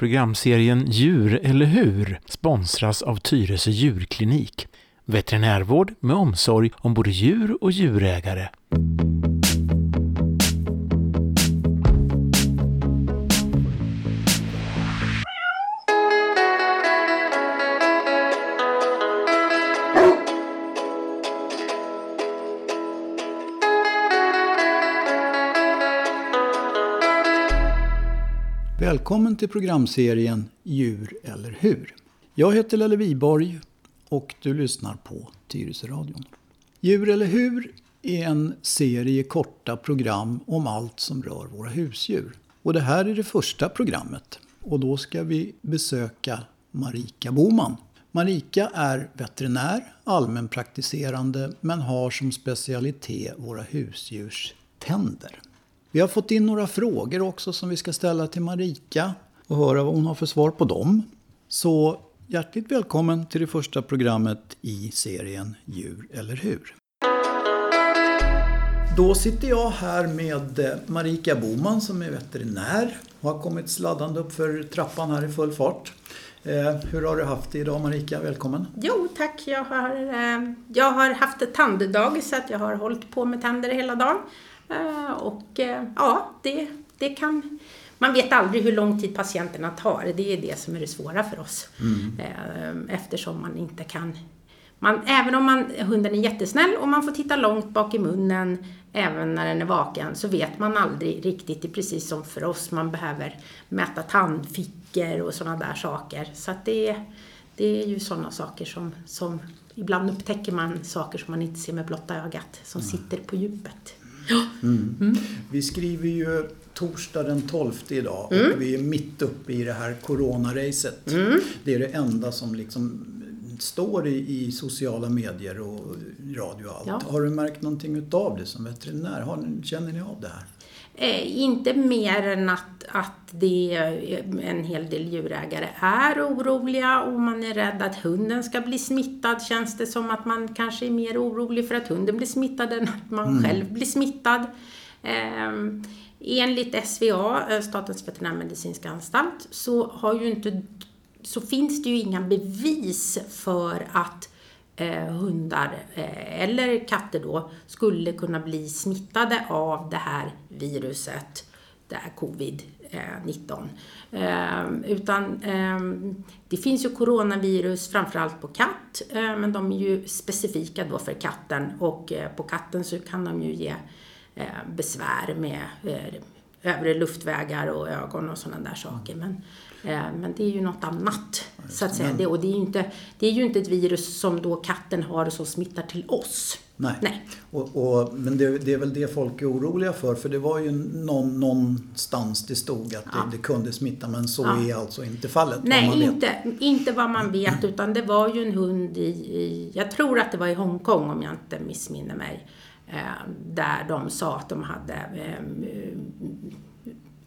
Programserien Djur eller hur sponsras av Tyresö djurklinik. Veterinärvård med omsorg om både djur och djurägare. Välkommen till programserien Djur eller hur? Jag heter Lelle Viborg och du lyssnar på Tyresöradion. Djur eller hur är en serie korta program om allt som rör våra husdjur. Och det här är det första programmet. Och då ska vi besöka Marika Boman. Marika är veterinär, allmänpraktiserande men har som specialitet våra husdjurs tänder. Vi har fått in några frågor också som vi ska ställa till Marika och höra vad hon har för svar på dem. Så hjärtligt välkommen till det första programmet i serien Djur eller hur? Då sitter jag här med eh, Marika Boman som är veterinär och har kommit sladdande upp för trappan här i full fart. Eh, hur har du haft det idag Marika? Välkommen! Jo tack, jag har, eh, jag har haft ett tanddag så att jag har hållit på med tänder hela dagen. Eh, och eh, ja, det, det kan... Man vet aldrig hur lång tid patienterna tar. Det är det som är det svåra för oss. Mm. Eh, eftersom man inte kan... Man, även om man, hunden är jättesnäll och man får titta långt bak i munnen även när den är vaken så vet man aldrig riktigt. Det är precis som för oss. Man behöver mäta tandfickor och sådana där saker. Så det, det är ju sådana saker som, som... Ibland upptäcker man saker som man inte ser med blotta ögat som mm. sitter på djupet. Mm. Mm. Vi skriver ju torsdag den 12 idag och mm. vi är mitt uppe i det här coronaracet. Mm. Det är det enda som liksom står i, i sociala medier och radio och allt. Ja. Har du märkt någonting utav det som veterinär? Har, känner ni av det här? Eh, inte mer än att, att det en hel del djurägare är oroliga och man är rädd att hunden ska bli smittad. Känns det som att man kanske är mer orolig för att hunden blir smittad än att man mm. själv blir smittad. Eh, enligt SVA, eh, Statens veterinärmedicinska anstalt, så, har ju inte, så finns det ju inga bevis för att eh, hundar eh, eller katter då skulle kunna bli smittade av det här viruset, det här covid-19. Eh, utan eh, det finns ju coronavirus framförallt på katt, eh, men de är ju specifika då för katten och eh, på katten så kan de ju ge eh, besvär med eh, övre luftvägar och ögon och sådana där saker. Men Eh, men det är ju något annat. Så att säga. Det, och det är, ju inte, det är ju inte ett virus som då katten har och som smittar till oss. Nej. Nej. Och, och, men det, det, är väl det folk är oroliga för. För det var ju någon, någonstans det stod att ja. det, det, kunde smitta. Men så ja. är alltså inte fallet. Nej, inte, inte vad man vet. Utan det var ju en hund i, i, jag tror att det var i Hongkong om jag inte missminner mig. Eh, där de sa att de hade eh,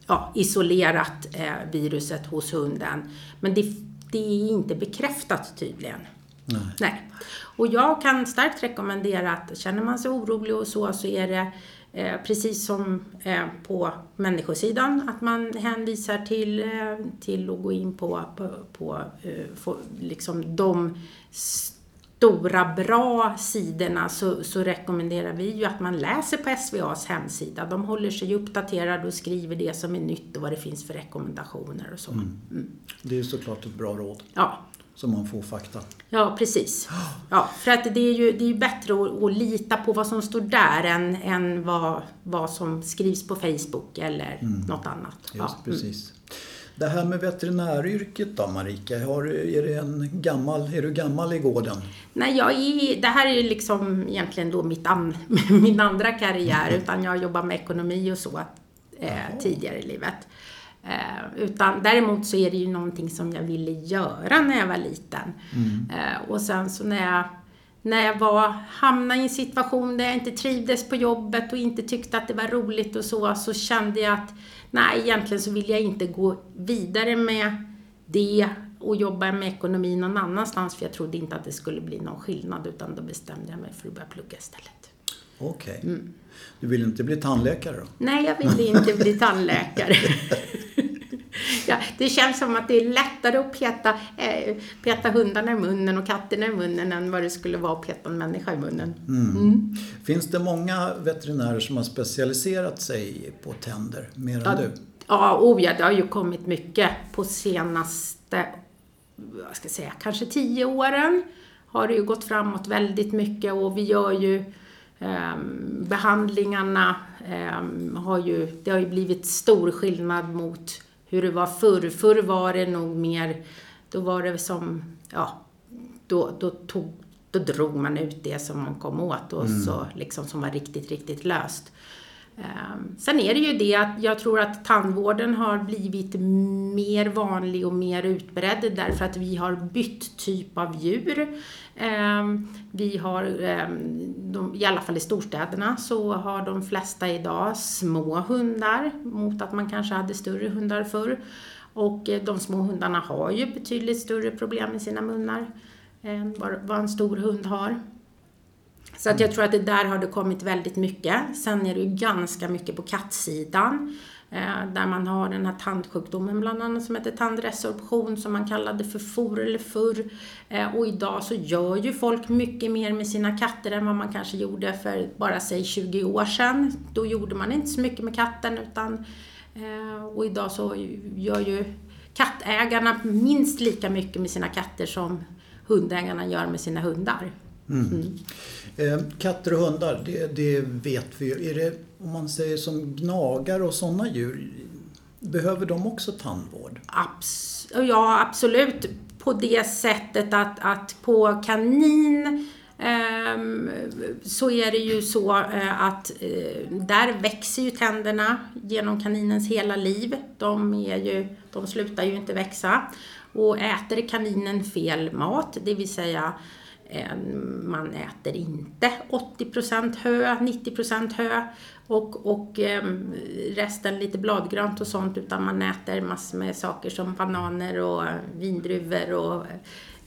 ja, isolerat eh, viruset hos hunden. Men det, det är inte bekräftat tydligen. Nej. Nej. Och jag kan starkt rekommendera att känner man sig orolig och så, så är det eh, precis som eh, på människosidan, att man hänvisar till, eh, till att gå in på, på, på eh, liksom de stora bra sidorna så, så, rekommenderar vi ju att man läser på SVAs hemsida. De håller sig uppdaterade och skriver det som är nytt och vad det finns för rekommendationer och så. Mm. Mm. Det är såklart ett bra råd. Ja. Så man får fakta. Ja, precis. Ja, för att det är ju, det är ju bättre att, att lita på vad som står där än, än vad, vad som skrivs på Facebook eller mm. något annat. Just ja. precis. Mm. Det här med veterinäryrket då Marika, har, är, det en gammal, är du gammal i gården? Nej, jag är, det här är liksom egentligen då mitt an, min andra karriär, utan jag jobbar med ekonomi och så eh, tidigare i livet. Eh, utan däremot så är det ju någonting som jag ville göra när jag var liten. Mm. Eh, och sen så när jag när jag var, hamnade i en situation där jag inte trivdes på jobbet och inte tyckte att det var roligt och så, så kände jag att nej, egentligen så vill jag inte gå vidare med det och jobba med ekonomi någon annanstans för jag trodde inte att det skulle bli någon skillnad utan då bestämde jag mig för att börja plugga istället. Okej. Okay. Mm. Du vill inte bli tandläkare då? Nej, jag ville inte bli tandläkare. det känns som att det är lättare att peta, eh, peta hundarna i munnen och katterna i munnen än vad det skulle vara att peta en människa i munnen. Mm. Mm. Finns det många veterinärer som har specialiserat sig på tänder, mer än ja, du? Ja, oh ja, det har ju kommit mycket på senaste, vad ska jag säga, kanske tio åren har det ju gått framåt väldigt mycket och vi gör ju eh, behandlingarna eh, har ju, det har ju blivit stor skillnad mot hur det var förr. Förr var det nog mer, då var det som, ja, då, då, tog, då drog man ut det som man kom åt och mm. så liksom som var riktigt, riktigt löst. Ehm, sen är det ju det att jag tror att tandvården har blivit mer vanlig och mer utbredd därför att vi har bytt typ av djur. Ehm, vi har, ehm, i alla fall i storstäderna, så har de flesta idag små hundar mot att man kanske hade större hundar förr. Och eh, de små hundarna har ju betydligt större problem med sina munnar än vad en stor hund har. Så att jag tror att det där har det kommit väldigt mycket. Sen är det ju ganska mycket på kattsidan. Eh, där man har den här tandsjukdomen bland annat som heter tandresorption som man kallade för for eller förr. Eh, och idag så gör ju folk mycket mer med sina katter än vad man kanske gjorde för bara säg 20 år sedan. Då gjorde man inte så mycket med katten utan eh, och idag så gör ju kattägarna minst lika mycket med sina katter som hundägarna gör med sina hundar. Mm. Mm. Eh, katter och hundar, det, det, vet vi ju. Är det, om man säger som gnagare och sådana djur, behöver de också tandvård? Abs ja, absolut. På det sättet att, att på kanin ehm, så är det ju så eh, att eh, där växer ju tänderna genom kaninens hela liv. De, är ju, de slutar ju inte växa. Och äter kaninen fel mat, det vill säga Eh, man äter inte 80% hö, 90% hö och, och eh, resten lite bladgrönt och sånt utan man äter massor med saker som bananer och vindruvor och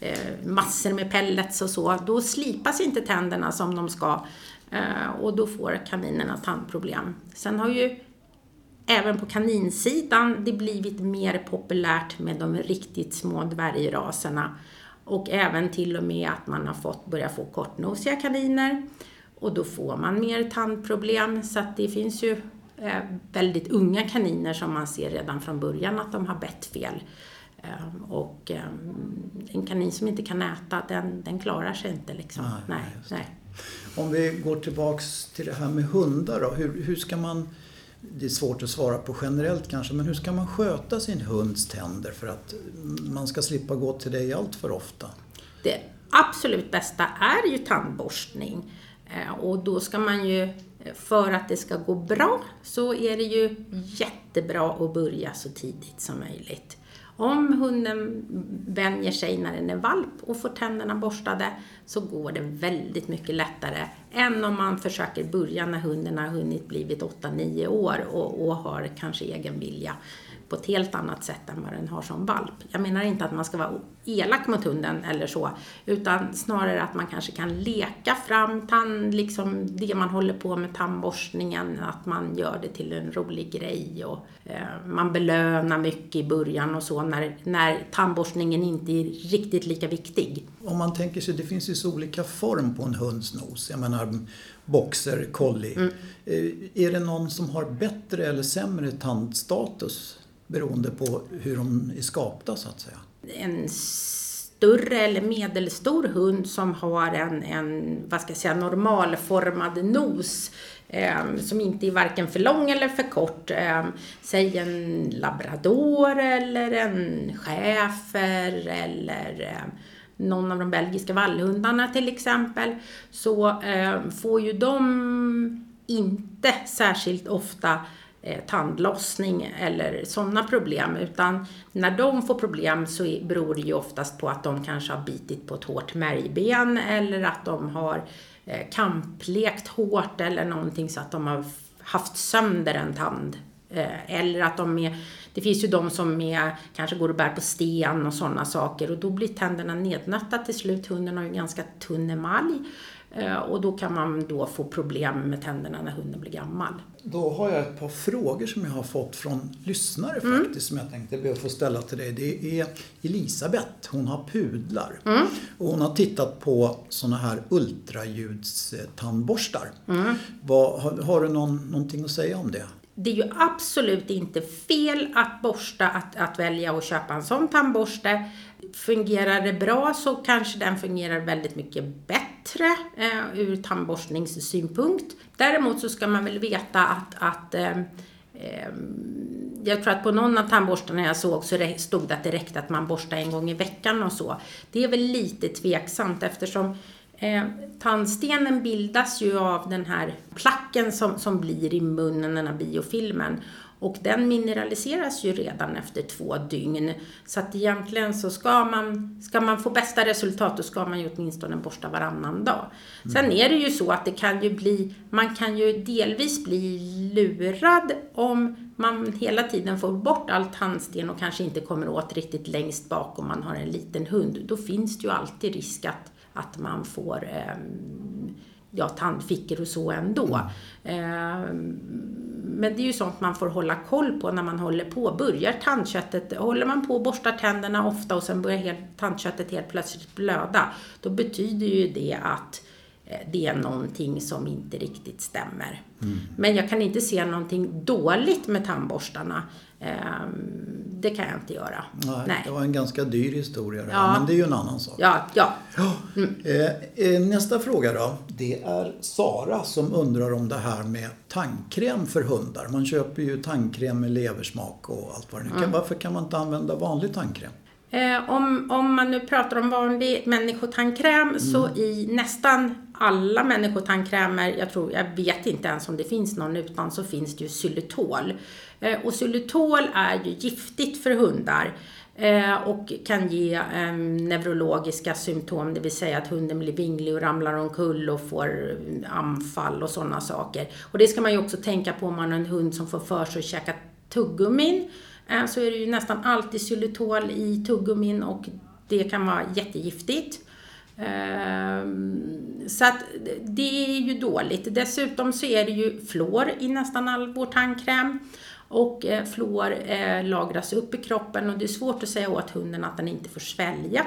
eh, massor med pellets och så. Då slipas inte tänderna som de ska och då får kaninerna tandproblem. Sen har ju även på kaninsidan det blivit mer populärt med de riktigt små dvärgraserna och även till och med att man har fått börja få kortnosiga kaniner. Och då får man mer tandproblem. Så att det finns ju eh, väldigt unga kaniner som man ser redan från början att de har bett fel. Eh, och eh, en kanin som inte kan äta, den, den klarar sig inte. Liksom. Nej, nej, nej. Om vi går tillbaks till det här med hundar då. Hur, hur ska man det är svårt att svara på generellt kanske, men hur ska man sköta sin hunds tänder för att man ska slippa gå till dig allt för ofta? Det absolut bästa är ju tandborstning. Eh, och då ska man ju, eh, för att det ska gå bra, så är det ju jättebra att börja så tidigt som möjligt. Om hunden vänjer sig när den är valp och får tänderna borstade så går det väldigt mycket lättare än om man försöker börja när hunden har hunnit blivit 8-9 år och, och har kanske egen vilja på ett helt annat sätt än vad den har som valp. Jag menar inte att man ska vara elak mot hunden eller så, utan snarare att man kanske kan leka fram tand, liksom det man håller på med tandborstningen, att man gör det till en rolig grej och eh, man belönar mycket i början och så när, när tandborstningen inte är riktigt lika viktig. Om man tänker sig, det finns ju så olika form på en hunds nos. Jag menar boxer, collie. Mm. Eh, är det någon som har bättre eller sämre tandstatus beroende på hur de är skapta så att säga. En större eller medelstor hund som har en, en vad ska jag säga, normalformad nos eh, som inte är varken för lång eller för kort. Eh, säg en labrador eller en schäfer eller eh, någon av de belgiska vallhundarna till exempel, så ehm, får ju de inte särskilt ofta eh, tandlossning eller sådana problem. Utan när de får problem så beror det ju oftast på att de kanske har bitit på ett hårt märgben eller att de har eh, kamplekt hårt eller någonting så att de har haft sönder en tand. Eh, eller att de är, det finns ju de som är, kanske går och bär på sten och sådana saker och då blir tänderna nednötta till slut. Hunden har ju ganska tunn emalj. Eh, och då kan man då få problem med tänderna när hunden blir gammal. Då har jag ett par frågor som jag har fått från lyssnare Mm. faktiskt som jag tänkte be att få ställa till dig. Det är Elisabeth, hon har pudlar. Mm. Och hon har tittat på sådana här ultraljudstandborstar. Mm. Vad, har, har du någon, någonting att säga om det? Det är ju absolut inte fel att borsta, att, att välja och köpa en sån tandborste. Fungerar det bra så kanske den fungerar väldigt mycket bättre eh, ur tandborstningssynpunkt. Däremot så ska man väl veta att, att eh, eh, jag tror att på någon av tandborstarna jag såg så stod det att det räckte att man borstar en gång i veckan och så. Det är väl lite tveksamt eftersom Eh, tandstenen bildas ju av den här placken som, som blir i munnen, den här biofilmen. Och den mineraliseras ju redan efter två dygn. Så att egentligen så ska man, ska man få bästa resultat då ska man ju åtminstone borsta varannan dag. Sen är det ju så att det kan ju bli, man kan ju delvis bli lurad om man hela tiden får bort all tandsten och kanske inte kommer åt riktigt längst bak om man har en liten hund. Då finns det ju alltid risk att, att man får ehm, ja, tandfickor och så ändå. Ehm, men det är ju sånt man får hålla koll på när man håller på. Börjar tandköttet, håller man på och borstar tänderna ofta och sen börjar helt, tandköttet helt plötsligt blöda, då betyder ju det att eh, det är någonting som inte riktigt stämmer. Men jag kan inte se någonting dåligt med tandborstarna. Ehm, Det kan jag inte göra. Nej, Det var en ganska dyr historia det här, Ja. men det är ju en annan sak. Ja, ja. Eh, eh, nästa fråga då. Det är Sara som undrar om det här med tandkräm för hundar. Man köper ju tandkräm med leversmak och allt vad det nu Mm. kan. Varför kan man inte använda vanlig tandkräm? Eh, om, om man nu pratar om vanlig människotandkräm så i nästan alla människotandkrämer, jag tror, jag vet inte ens om det finns någon utan, så finns det ju xylitol. Eh, och xylitol är ju giftigt för hundar eh, och kan ge eh, neurologiska symptom, det vill säga att hunden blir vinglig och ramlar omkull och får eh, anfall och sådana saker. Och det ska man ju också tänka på om man har en hund som får för sig att käka tuggummin så är det ju nästan alltid xylitol i tuggummin och det kan vara jättegiftigt. Ehm, Så att det är ju dåligt. Dessutom så är det ju fluor i nästan all vår tandkräm. Och eh, fluor eh, lagras upp i kroppen och det är svårt att säga åt hunden att den inte får svälja.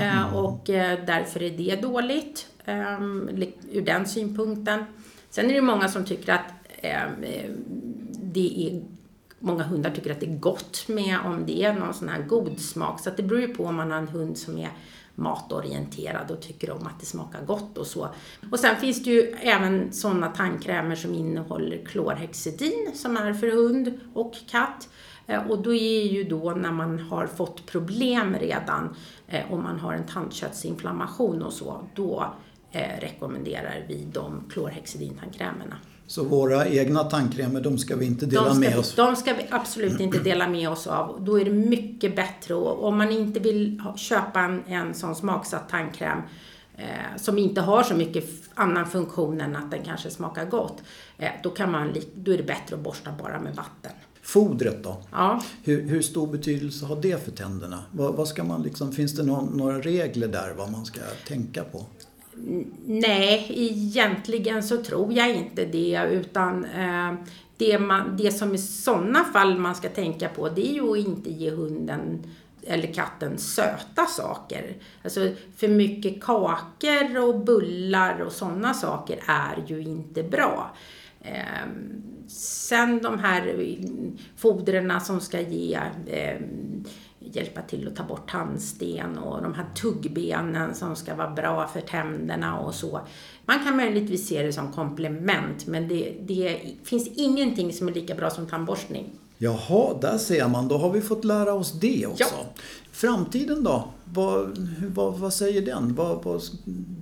Eh, och eh, därför är det dåligt eh, ur den synpunkten. Sen är det många som tycker att eh, eh, det är Många hundar tycker att det är gott med om det är någon sån här god smak. Så att det beror ju på om man har en hund som är matorienterad och tycker om att det smakar gott och så. Och sen finns det ju även sådana tandkrämer som innehåller klorhexidin som är för hund och katt. Eh, och då är ju då när man har fått problem redan, eh, om man har en tandköttsinflammation och så, då eh, rekommenderar vi de klorhexidintandkrämerna. Så våra egna tandkrämer, de ska vi inte dela De ska, med oss. de ska vi absolut inte dela med oss av. Då är det mycket bättre och om man inte vill köpa en, en sån smaksatt tandkräm eh, som inte har så mycket annan funktion än att den kanske smakar gott. Eh, då, kan man, då är det bättre att borsta bara med vatten. Fodret då? Ja. Hur, hur stor betydelse har det för tänderna? Vad, vad ska man liksom, finns det någon, några regler där vad man ska tänka på? Nej, egentligen så tror jag inte det utan eh, det, man, det som i sådana fall man ska tänka på det är ju att inte ge hunden eller katten söta saker. Alltså för mycket kakor och bullar och sådana saker är ju inte bra. Eh, sen de här foderna som ska ge eh, hjälpa till att ta bort tandsten och de här tuggbenen som ska vara bra för tänderna och så. Man kan möjligtvis se det som komplement men det, det finns ingenting som är lika bra som tandborstning. Jaha, där ser man. Då har vi fått lära oss det också. Ja. Framtiden då? Vad, vad, vad säger den? Vad, vad,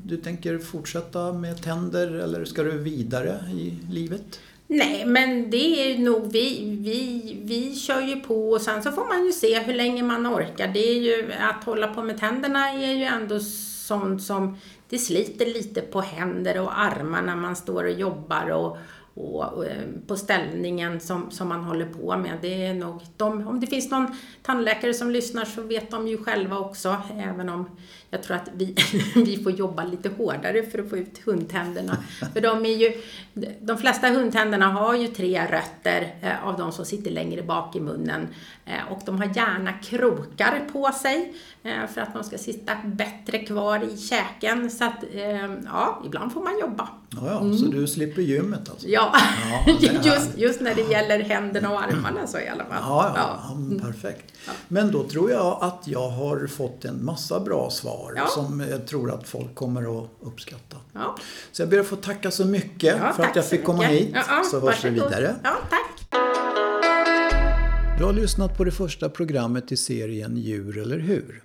du tänker fortsätta med tänder eller ska du vidare i livet? Nej, men det är nog vi, vi, vi kör ju på och sen så får man ju se hur länge man orkar. Det är ju, att hålla på med tänderna är ju ändå sånt som, det sliter lite på händer och armar när man står och jobbar och, och, och, på ställningen som, som man håller på med. Det är nog de, om det finns någon tandläkare som lyssnar så vet de ju själva också, även om jag tror att vi, vi får jobba lite hårdare för att få ut hundtänderna. För de är ju, de flesta hundtänderna har ju tre rötter eh, av de som sitter längre bak i munnen eh, och de har gärna krokar på sig eh, för att de ska sitta bättre kvar i käken. Så att, ja, ibland får man jobba. Ja, ja mm. så du slipper gymmet alltså? Ja, ja just, just när det gäller händerna och armarna så i alla fall. Ja, ja, ja. Mm. Men då tror jag att jag har fått en massa bra svar ja. som jag tror att folk kommer att uppskatta. Ja. Så jag ber att få tacka så mycket för att jag fick komma hit. Så hörs vi vidare. Ja, tack. Du har lyssnat på det första programmet i serien Djur eller hur?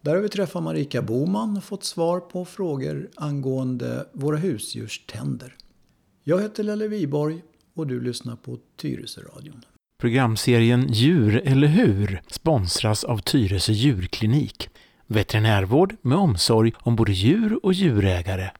Där har vi träffat Marika Boman och fått svar på frågor angående våra husdjurs tänder. Jag heter Lelle Viborg och du lyssnar på Tyresöradion. Programserien Djur eller hur sponsras av Tyresö djurklinik. Veterinärvård med omsorg om både djur och djurägare